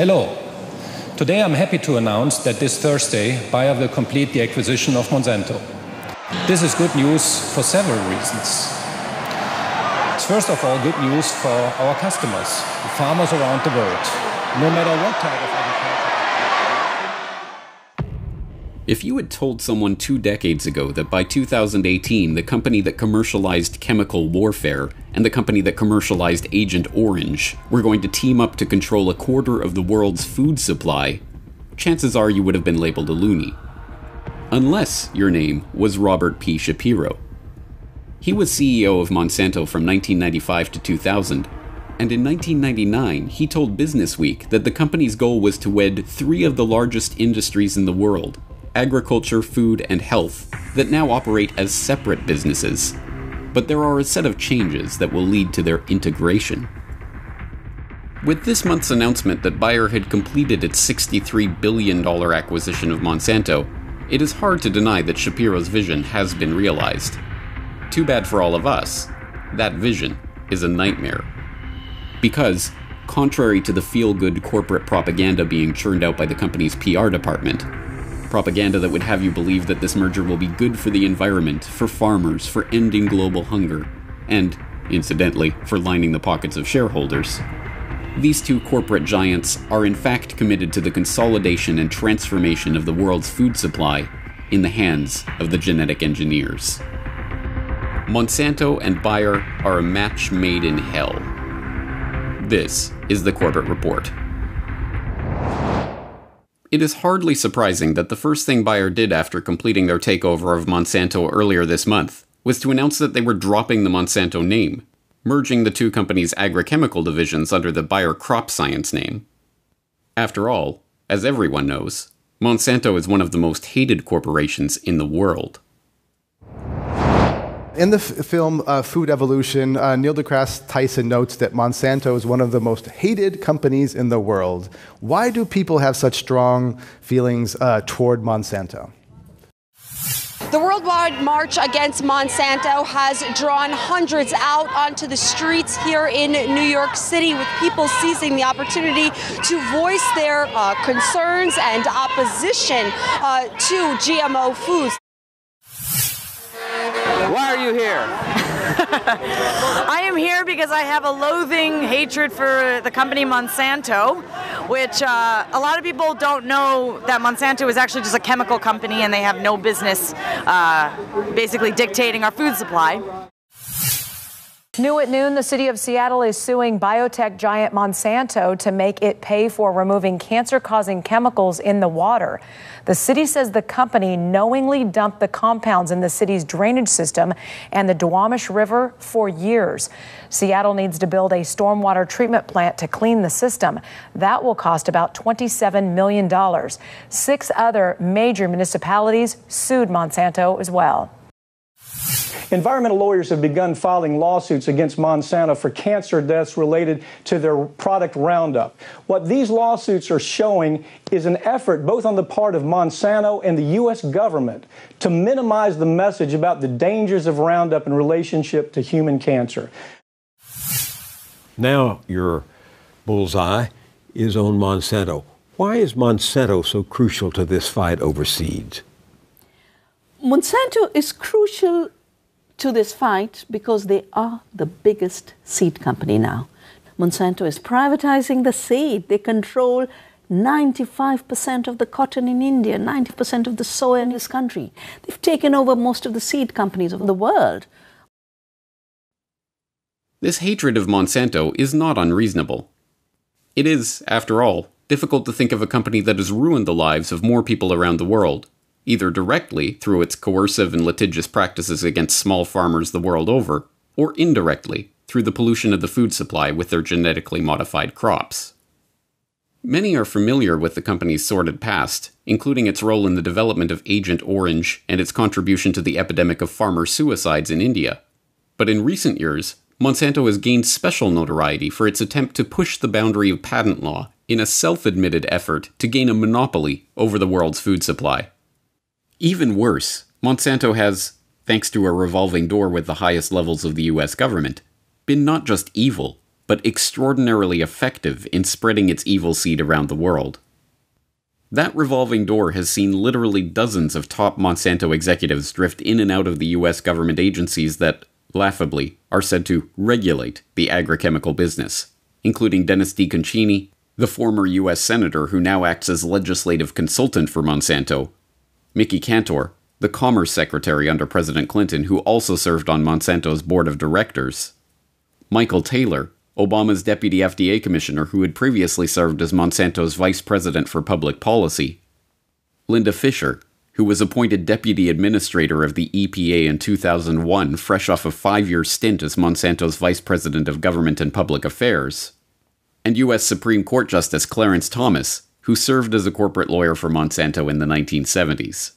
Hello. Today I'm happy to announce that this Thursday Bayer will complete the acquisition of Monsanto. This is good news for several reasons. It's first of all good news for our customers, farmers around the world, no matter what type of If you had told someone two decades ago that by 2018 the company that commercialized chemical warfare and the company that commercialized Agent Orange were going to team up to control a quarter of the world's food supply, chances are you would have been labeled a loony. Unless your name was Robert P. Shapiro. He was CEO of Monsanto from 1995 to 2000, and in 1999 he told Businessweek that the company's goal was to wed three of the largest industries in the world agriculture, food, and health that now operate as separate businesses. But there are a set of changes that will lead to their integration. With this month's announcement that Bayer had completed its $63 billion acquisition of Monsanto, it is hard to deny that Shapiro's vision has been realized. Too bad for all of us, that vision is a nightmare. Because, contrary to the feel good corporate propaganda being churned out by the company's PR department, propaganda that would have you believe that this merger will be good for the environment, for farmers, for ending global hunger, and, incidentally, for lining the pockets of shareholders. These two corporate giants are in fact committed to the consolidation and transformation of the world's food supply in the hands of the genetic engineers. Monsanto and Bayer are a match made in hell. This is the Corbett Report. It is hardly surprising that the first thing Bayer did after completing their takeover of Monsanto earlier this month was to announce that they were dropping the Monsanto name, merging the two companies' agrochemical divisions under the Bayer Crop Science name. After all, as everyone knows, Monsanto is one of the most hated corporations in the world. In the film uh, Food Evolution, uh, Neil deGrasse Tyson notes that Monsanto is one of the most hated companies in the world. Why do people have such strong feelings uh, toward Monsanto? The worldwide march against Monsanto has drawn hundreds out onto the streets here in New York City, with people seizing the opportunity to voice their uh, concerns and opposition uh, to GMO foods. Why are you here? I am here because I have a loathing hatred for the company Monsanto, which uh, a lot of people don't know that Monsanto is actually just a chemical company and they have no business uh, basically dictating our food supply. New at noon, the city of Seattle is suing biotech giant Monsanto to make it pay for removing cancer causing chemicals in the water. The city says the company knowingly dumped the compounds in the city's drainage system and the Duwamish River for years. Seattle needs to build a stormwater treatment plant to clean the system. That will cost about $27 million. Six other major municipalities sued Monsanto as well. Environmental lawyers have begun filing lawsuits against Monsanto for cancer deaths related to their product Roundup. What these lawsuits are showing is an effort, both on the part of Monsanto and the U.S. government, to minimize the message about the dangers of Roundup in relationship to human cancer. Now, your bullseye is on Monsanto. Why is Monsanto so crucial to this fight over seeds? Monsanto is crucial to this fight because they are the biggest seed company now. Monsanto is privatizing the seed. They control 95% of the cotton in India, 90% of the soy in this country. They've taken over most of the seed companies of the world. This hatred of Monsanto is not unreasonable. It is, after all, difficult to think of a company that has ruined the lives of more people around the world either directly through its coercive and litigious practices against small farmers the world over, or indirectly through the pollution of the food supply with their genetically modified crops. Many are familiar with the company's sordid past, including its role in the development of Agent Orange and its contribution to the epidemic of farmer suicides in India. But in recent years, Monsanto has gained special notoriety for its attempt to push the boundary of patent law in a self admitted effort to gain a monopoly over the world's food supply. Even worse, Monsanto has, thanks to a revolving door with the highest levels of the US government, been not just evil, but extraordinarily effective in spreading its evil seed around the world. That revolving door has seen literally dozens of top Monsanto executives drift in and out of the US government agencies that, laughably, are said to regulate the agrochemical business, including Dennis DeConcini, the former US Senator who now acts as legislative consultant for Monsanto, Mickey Kantor, the Commerce Secretary under President Clinton who also served on Monsanto's board of directors, Michael Taylor, Obama's deputy FDA commissioner who had previously served as Monsanto's vice president for public policy, Linda Fisher, who was appointed deputy administrator of the EPA in 2001, fresh off a five year stint as Monsanto's vice president of government and public affairs, and U.S. Supreme Court Justice Clarence Thomas, who served as a corporate lawyer for Monsanto in the 1970s.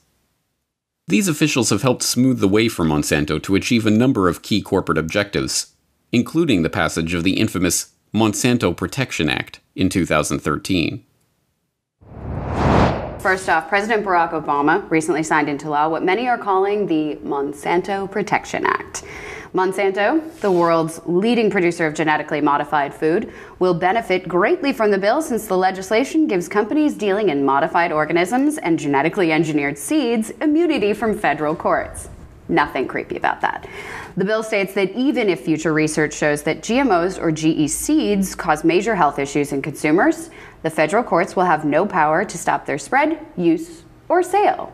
These officials have helped smooth the way for Monsanto to achieve a number of key corporate objectives, including the passage of the infamous Monsanto Protection Act in 2013. First off, President Barack Obama recently signed into law what many are calling the Monsanto Protection Act. Monsanto, the world's leading producer of genetically modified food, will benefit greatly from the bill since the legislation gives companies dealing in modified organisms and genetically engineered seeds immunity from federal courts. Nothing creepy about that. The bill states that even if future research shows that GMOs or GE seeds cause major health issues in consumers, the federal courts will have no power to stop their spread, use, or sale.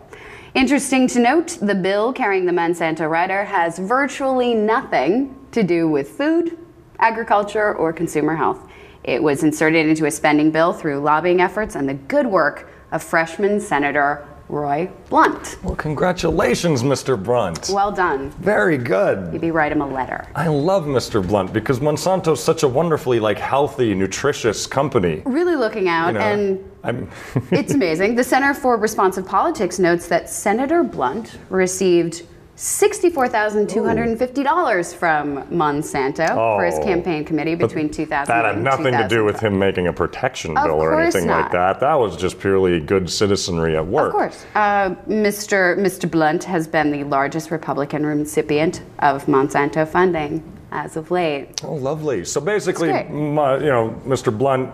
Interesting to note, the bill carrying the Monsanto rider has virtually nothing to do with food, agriculture, or consumer health. It was inserted into a spending bill through lobbying efforts and the good work of freshman Senator Roy Blunt. Well, congratulations, Mr. Blunt. Well done. Very good. Maybe write him a letter. I love Mr. Blunt because Monsanto's such a wonderfully like healthy, nutritious company. Really looking out, You know, and I'm it's amazing. The Center for Responsive Politics notes that Senator Blunt received $64,250 from Monsanto for his Oh. campaign committee between 2000 that had nothing to do with him making a protection bill or anything like that. That was just purely good citizenry at work. Of course. Uh, Mr. Mr. Blunt has been the largest Republican recipient of Monsanto funding as of late. Oh, lovely. So basically, my, you know, Mr. Blunt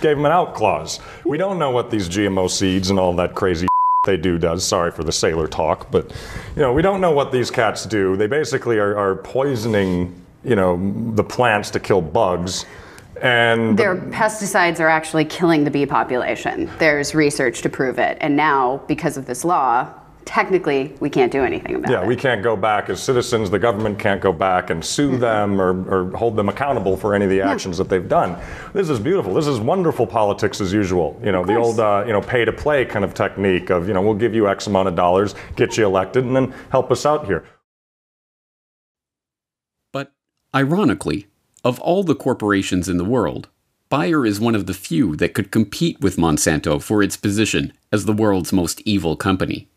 gave him an out clause. We don't know what these GMO seeds and all that crazy they do does. Sorry for the sailor talk, but you know, we don't know what these cats do. They basically are, are poisoning, you know, the plants to kill bugs. And Their pesticides are actually killing the bee population. There's research to prove it. And now, because of this law, technically we can't do anything about yeah, it. Yeah, we can't go back as citizens. The government can't go back and sue them or, or hold them accountable for any of the actions that they've done. This is beautiful. This is wonderful politics as usual. You know, the old uh, you know pay to play kind of technique of you know we'll give you X amount of dollars, get you elected, and then help us out here. But, ironically, of all the corporations in the world, Bayer is one of the few that could compete with Monsanto for its position as the world's most evil company.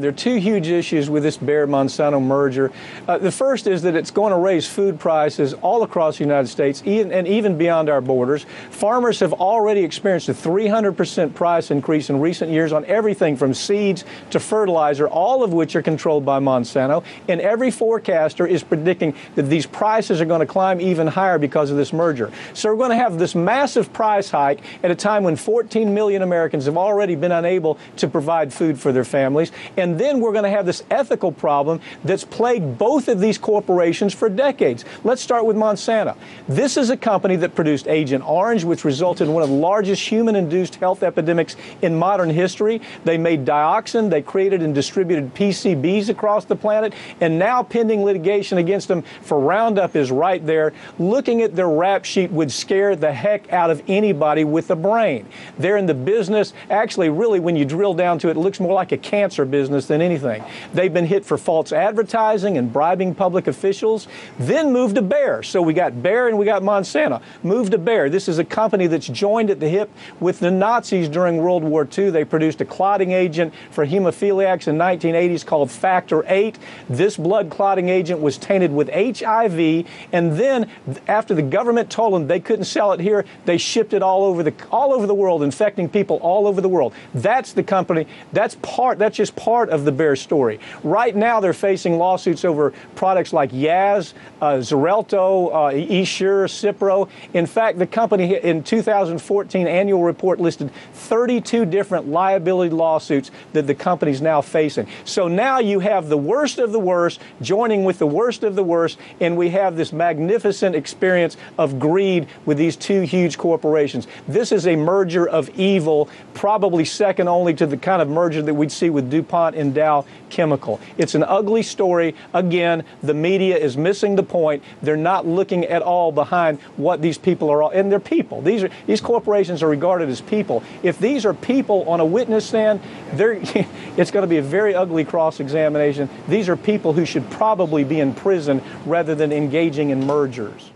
There are two huge issues with this Bayer Monsanto merger. Uh, the first is that it's going to raise food prices all across the United States even, and even beyond our borders. Farmers have already experienced a 300% price increase in recent years on everything from seeds to fertilizer, all of which are controlled by Monsanto. And every forecaster is predicting that these prices are going to climb even higher because of this merger. So we're going to have this massive price hike at a time when 14 million Americans have already been unable to provide food for their families. And then we're going to have this ethical problem that's plagued both of these corporations for decades. Let's start with Monsanto. This is a company that produced Agent Orange, which resulted in one of the largest human induced health epidemics in modern history. They made dioxin, they created and distributed PCBs across the planet, and now pending litigation against them for Roundup is right there. Looking at their rap sheet would scare the heck out of anybody with a brain. They're in the business, actually, really, when you drill down to it, it looks more like a cancer business than anything. They've been hit for false advertising and bribing public officials, then moved to Bayer. So we got Bayer and we got Monsanto. Moved to Bayer. This is a company that's joined at the hip with the Nazis during World War II. They produced a clotting agent for hemophiliacs in 1980s called Factor 8. This blood clotting agent was tainted with HIV, and then after the government told them they couldn't sell it here, they shipped it all over the all over the world, infecting people all over the world. That's the company. That's part. That's just part part of the Bayer story. Right now, they're facing lawsuits over products like Yaz, uh, Xarelto, uh, Essure, Cipro. In fact, the company in 2014 annual report listed 32 different liability lawsuits that the company's now facing. So now you have the worst of the worst joining with the worst of the worst, and we have this magnificent experience of greed with these two huge corporations. This is a merger of evil, probably second only to the kind of merger that we'd see with DuPont and Dow Chemical. It's an ugly story. Again, the media is missing the point. They're not looking at all behind what these people are, all, and they're people. These are these corporations are regarded as people. If these are people on a witness stand, there it's going to be a very ugly cross-examination. These are people who should probably be in prison rather than engaging in mergers.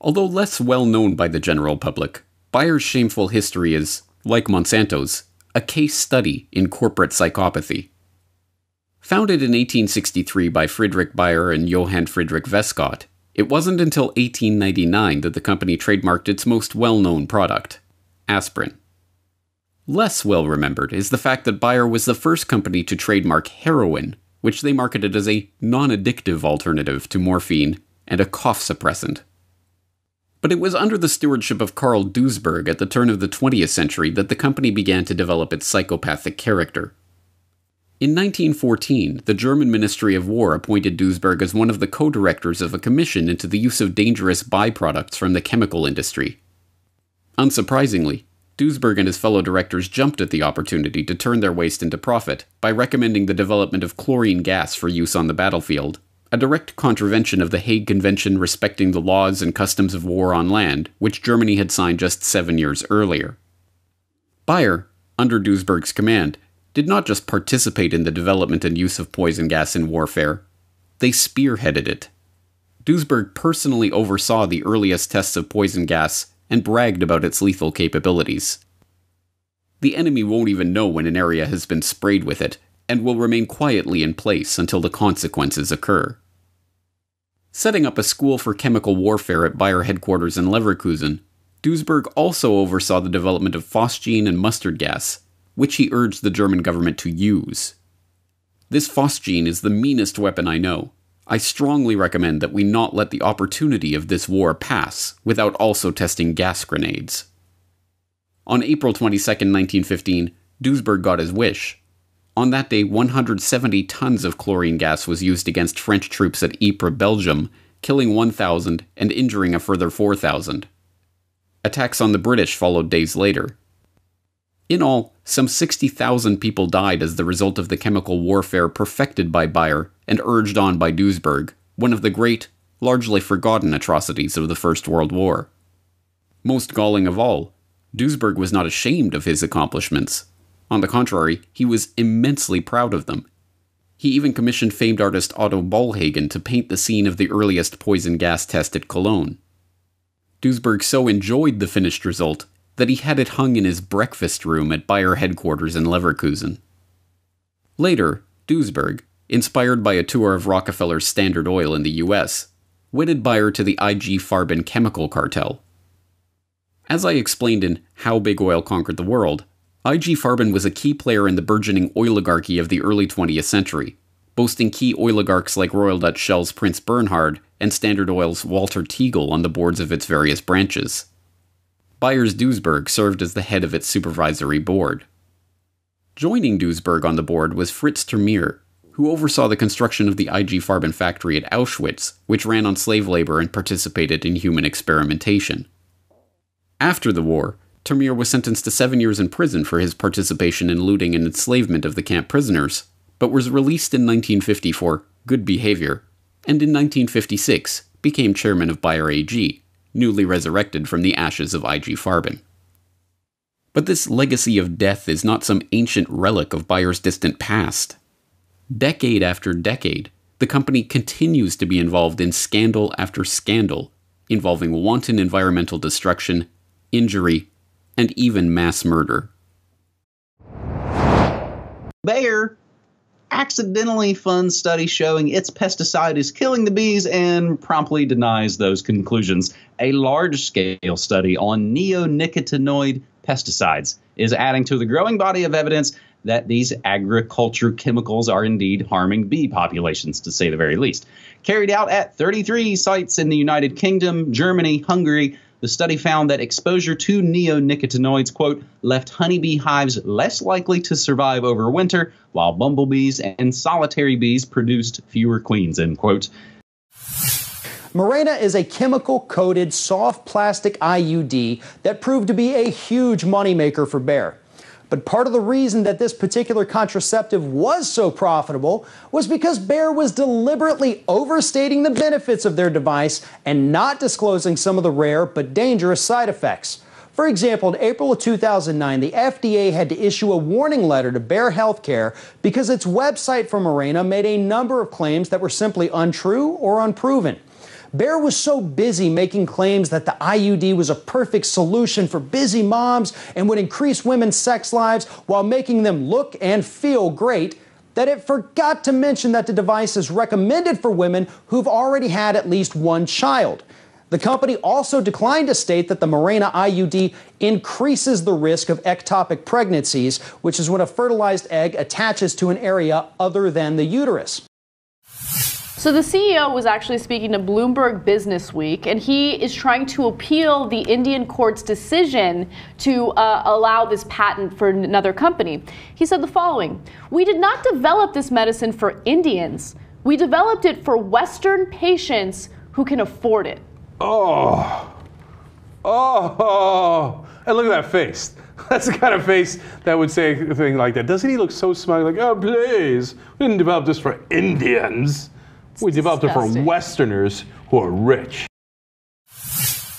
Although less well known by the general public, Bayer's shameful history is, like Monsanto's, a case study in corporate psychopathy. Founded in 1863 by Friedrich Bayer and Johann Friedrich Weskott, it wasn't until 1899 that the company trademarked its most well known product, aspirin. Less well remembered is the fact that Bayer was the first company to trademark heroin, which they marketed as a non addictive alternative to morphine and a cough suppressant. But it was under the stewardship of Carl Duisberg at the turn of the 20th century that the company began to develop its psychopathic character. In 1914, the German Ministry of War appointed Duisberg as one of the co directors of a commission into the use of dangerous byproducts from the chemical industry. Unsurprisingly, Duisberg and his fellow directors jumped at the opportunity to turn their waste into profit by recommending the development of chlorine gas for use on the battlefield a direct contravention of the Hague Convention respecting the laws and customs of war on land, which Germany had signed just seven years earlier. Bayer, under Duisberg's command, did not just participate in the development and use of poison gas in warfare, they spearheaded it. Duisberg personally oversaw the earliest tests of poison gas and bragged about its lethal capabilities. The enemy won't even know when an area has been sprayed with it, and will remain quietly in place until the consequences occur. Setting up a school for chemical warfare at Bayer headquarters in Leverkusen, Duisberg also oversaw the development of phosgene and mustard gas, which he urged the German government to use. This phosgene is the meanest weapon I know. I strongly recommend that we not let the opportunity of this war pass without also testing gas grenades. On April 22, 1915, Duisberg got his wish on that day, 170 tons of chlorine gas was used against French troops at Ypres, Belgium, killing 1,000 and injuring a further 4,000. Attacks on the British followed days later. In all, some 60,000 people died as the result of the chemical warfare perfected by Bayer and urged on by Duisberg, one of the great, largely forgotten atrocities of the First World War. Most galling of all, Duisberg was not ashamed of his accomplishments. On the contrary, he was immensely proud of them. He even commissioned famed artist Otto Bollhagen to paint the scene of the earliest poison gas test at Cologne. Duisberg so enjoyed the finished result that he had it hung in his breakfast room at Bayer headquarters in Leverkusen. Later, Duisberg, inspired by a tour of Rockefeller's Standard Oil in the US, wedded Bayer to the IG Farben chemical cartel. As I explained in How Big Oil Conquered the World, IG Farben was a key player in the burgeoning oligarchy of the early 20th century, boasting key oligarchs like Royal Dutch Shell's Prince Bernhard and Standard Oil's Walter Teagle on the boards of its various branches. Bayer's Duisberg served as the head of its supervisory board. Joining Duisberg on the board was Fritz ter Meer, who oversaw the construction of the IG Farben factory at Auschwitz, which ran on slave labor and participated in human experimentation. After the war, ter Meer was sentenced to seven years in prison for his participation in looting and enslavement of the camp prisoners, but was released in 1950 for good behavior, and in 1956 became chairman of Bayer AG, newly resurrected from the ashes of IG Farben. But this legacy of death is not some ancient relic of Bayer's distant past. Decade after decade, the company continues to be involved in scandal after scandal involving wanton environmental destruction, injury, and even mass murder. Bayer accidentally funds study showing its pesticide is killing the bees and promptly denies those conclusions. A large scale study on neonicotinoid pesticides is adding to the growing body of evidence that these agriculture chemicals are indeed harming bee populations, to say the very least. Carried out at 33 sites in the United Kingdom, Germany, Hungary, the study found that exposure to neonicotinoids, quote, left honeybee hives less likely to survive over winter, while bumblebees and solitary bees produced fewer queens, end quote. Mirena is a chemical coated soft plastic IUD that proved to be a huge moneymaker for Bayer. But part of the reason that this particular contraceptive was so profitable was because Bayer was deliberately overstating the benefits of their device and not disclosing some of the rare but dangerous side effects. For example, in April of 2009, the FDA had to issue a warning letter to Bayer Healthcare because its website for Mirena made a number of claims that were simply untrue or unproven. Bayer was so busy making claims that the IUD was a perfect solution for busy moms and would increase women's sex lives while making them look and feel great that it forgot to mention that the device is recommended for women who've already had at least one child. The company also declined to state that the Mirena IUD increases the risk of ectopic pregnancies, which is when a fertilized egg attaches to an area other than the uterus. So the CEO was actually speaking to Bloomberg Business Week, and he is trying to appeal the Indian court's decision to uh, allow this patent for another company. He said the following We did not develop this medicine for Indians, we developed it for Western patients who can afford it. Oh, oh, and look at that face. That's the kind of face that would say a thing like that. Doesn't he look so smug? Like, oh, please, we didn't develop this for Indians. We developed disgusting. it for Westerners who are rich.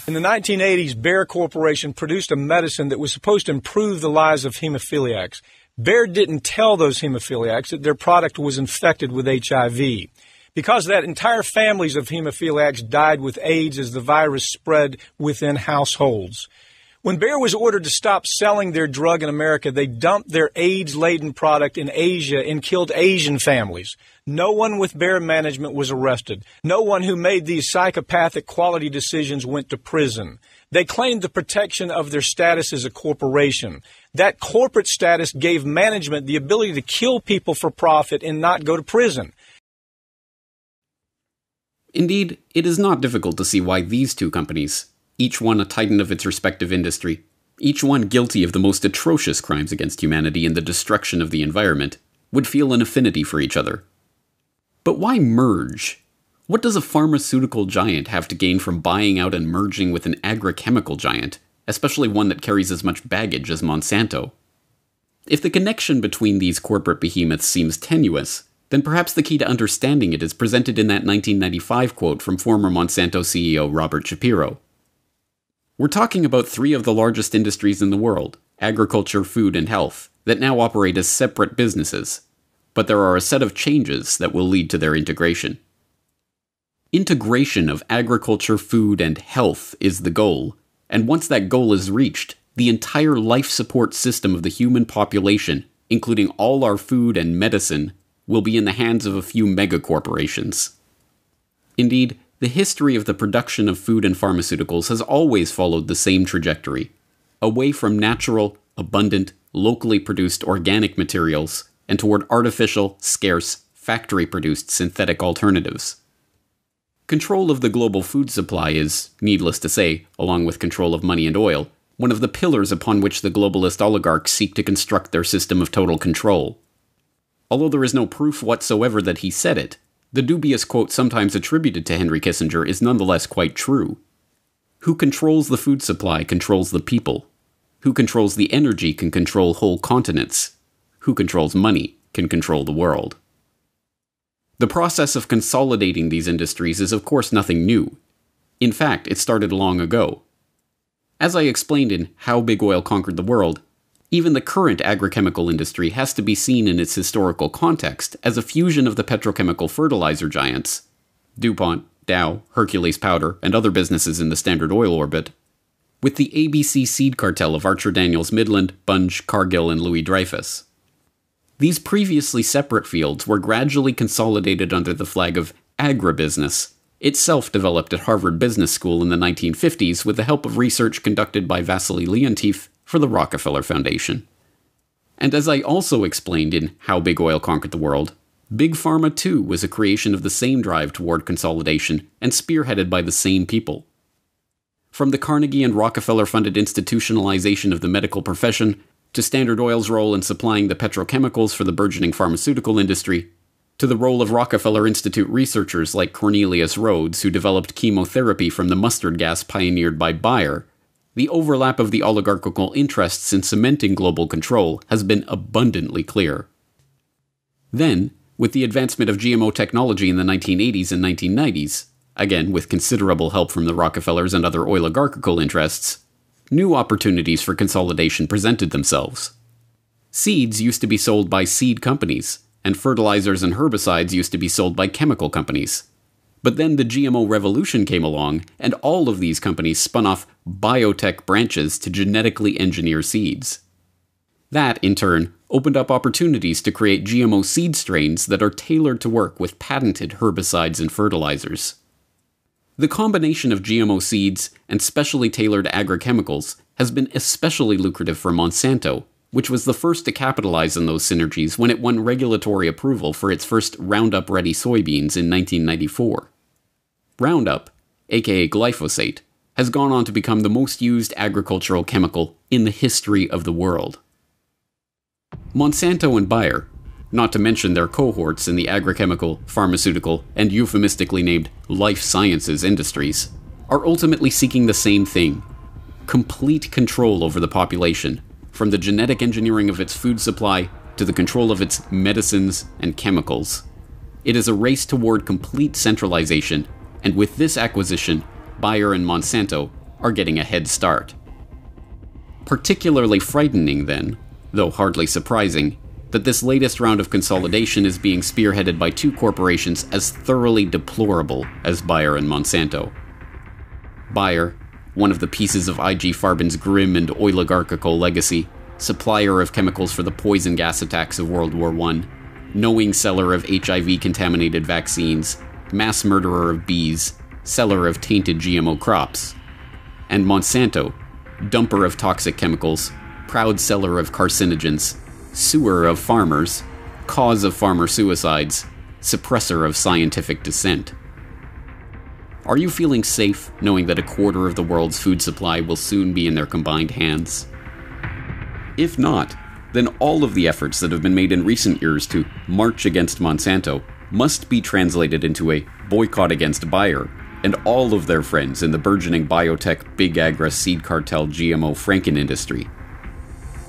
In the 1980s, Bayer Corporation produced a medicine that was supposed to improve the lives of hemophiliacs. Bayer didn't tell those hemophiliacs that their product was infected with HIV. Because of that, entire families of hemophiliacs died with AIDS as the virus spread within households. When Bayer was ordered to stop selling their drug in America, they dumped their AIDS laden product in Asia and killed Asian families. No one with Bayer management was arrested. No one who made these psychopathic quality decisions went to prison. They claimed the protection of their status as a corporation. That corporate status gave management the ability to kill people for profit and not go to prison. Indeed, it is not difficult to see why these two companies, each one a titan of its respective industry, each one guilty of the most atrocious crimes against humanity and the destruction of the environment, would feel an affinity for each other. But why merge? What does a pharmaceutical giant have to gain from buying out and merging with an agrochemical giant, especially one that carries as much baggage as Monsanto? If the connection between these corporate behemoths seems tenuous, then perhaps the key to understanding it is presented in that 1995 quote from former Monsanto CEO Robert Shapiro. We're talking about three of the largest industries in the world agriculture, food, and health that now operate as separate businesses, but there are a set of changes that will lead to their integration. Integration of agriculture, food, and health is the goal, and once that goal is reached, the entire life support system of the human population, including all our food and medicine, will be in the hands of a few megacorporations. Indeed, the history of the production of food and pharmaceuticals has always followed the same trajectory away from natural, abundant, locally produced organic materials and toward artificial, scarce, factory produced synthetic alternatives. Control of the global food supply is, needless to say, along with control of money and oil, one of the pillars upon which the globalist oligarchs seek to construct their system of total control. Although there is no proof whatsoever that he said it, the dubious quote sometimes attributed to Henry Kissinger is nonetheless quite true. Who controls the food supply controls the people. Who controls the energy can control whole continents. Who controls money can control the world. The process of consolidating these industries is, of course, nothing new. In fact, it started long ago. As I explained in How Big Oil Conquered the World, even the current agrochemical industry has to be seen in its historical context as a fusion of the petrochemical fertilizer giants DuPont, Dow, Hercules Powder, and other businesses in the Standard Oil orbit with the ABC seed cartel of Archer Daniels Midland, Bunge, Cargill, and Louis Dreyfus. These previously separate fields were gradually consolidated under the flag of agribusiness, itself developed at Harvard Business School in the 1950s with the help of research conducted by Vasily Leontief for the Rockefeller Foundation. And as I also explained in How Big Oil Conquered the World, Big Pharma too was a creation of the same drive toward consolidation and spearheaded by the same people. From the Carnegie and Rockefeller funded institutionalization of the medical profession, to Standard Oil's role in supplying the petrochemicals for the burgeoning pharmaceutical industry, to the role of Rockefeller Institute researchers like Cornelius Rhoads, who developed chemotherapy from the mustard gas pioneered by Bayer, the overlap of the oligarchical interests in cementing global control has been abundantly clear. Then, with the advancement of GMO technology in the 1980s and 1990s, again with considerable help from the Rockefellers and other oligarchical interests, new opportunities for consolidation presented themselves. Seeds used to be sold by seed companies, and fertilizers and herbicides used to be sold by chemical companies. But then the GMO revolution came along, and all of these companies spun off biotech branches to genetically engineer seeds. That, in turn, opened up opportunities to create GMO seed strains that are tailored to work with patented herbicides and fertilizers. The combination of GMO seeds and specially tailored agrochemicals has been especially lucrative for Monsanto, which was the first to capitalize on those synergies when it won regulatory approval for its first Roundup Ready soybeans in 1994. Roundup, aka glyphosate, has gone on to become the most used agricultural chemical in the history of the world. Monsanto and Bayer, not to mention their cohorts in the agrochemical, pharmaceutical, and euphemistically named life sciences industries, are ultimately seeking the same thing complete control over the population, from the genetic engineering of its food supply to the control of its medicines and chemicals. It is a race toward complete centralization, and with this acquisition, Bayer and Monsanto are getting a head start. Particularly frightening, then, though hardly surprising, that this latest round of consolidation is being spearheaded by two corporations as thoroughly deplorable as Bayer and Monsanto. Bayer, one of the pieces of IG Farben's grim and oligarchical legacy, supplier of chemicals for the poison gas attacks of World War I, knowing seller of HIV contaminated vaccines, mass murderer of bees, seller of tainted GMO crops. And Monsanto, dumper of toxic chemicals, proud seller of carcinogens, sewer of farmers, cause of farmer suicides, suppressor of scientific dissent. Are you feeling safe knowing that a quarter of the world's food supply will soon be in their combined hands? If not, then all of the efforts that have been made in recent years to march against Monsanto must be translated into a boycott against Bayer and all of their friends in the burgeoning biotech big agra seed cartel GMO Franken industry.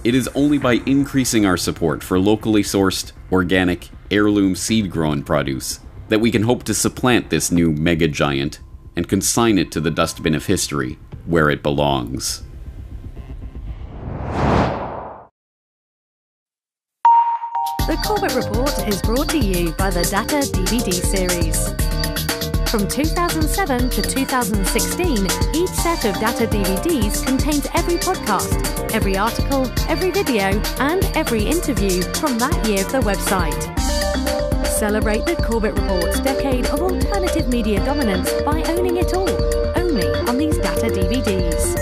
It is only by increasing our support for locally sourced, organic, heirloom seed grown produce that we can hope to supplant this new mega giant and consign it to the dustbin of history where it belongs. The Corbett Report is brought to you by the Data DVD series. From 2007 to 2016, each set of data DVDs contains every podcast, every article, every video, and every interview from that year of the website. Celebrate the Corbett Report's decade of alternative media dominance by owning it all, only on these data DVDs.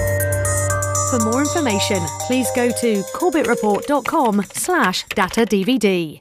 For more information, please go to corbettreport.com slash data DVD.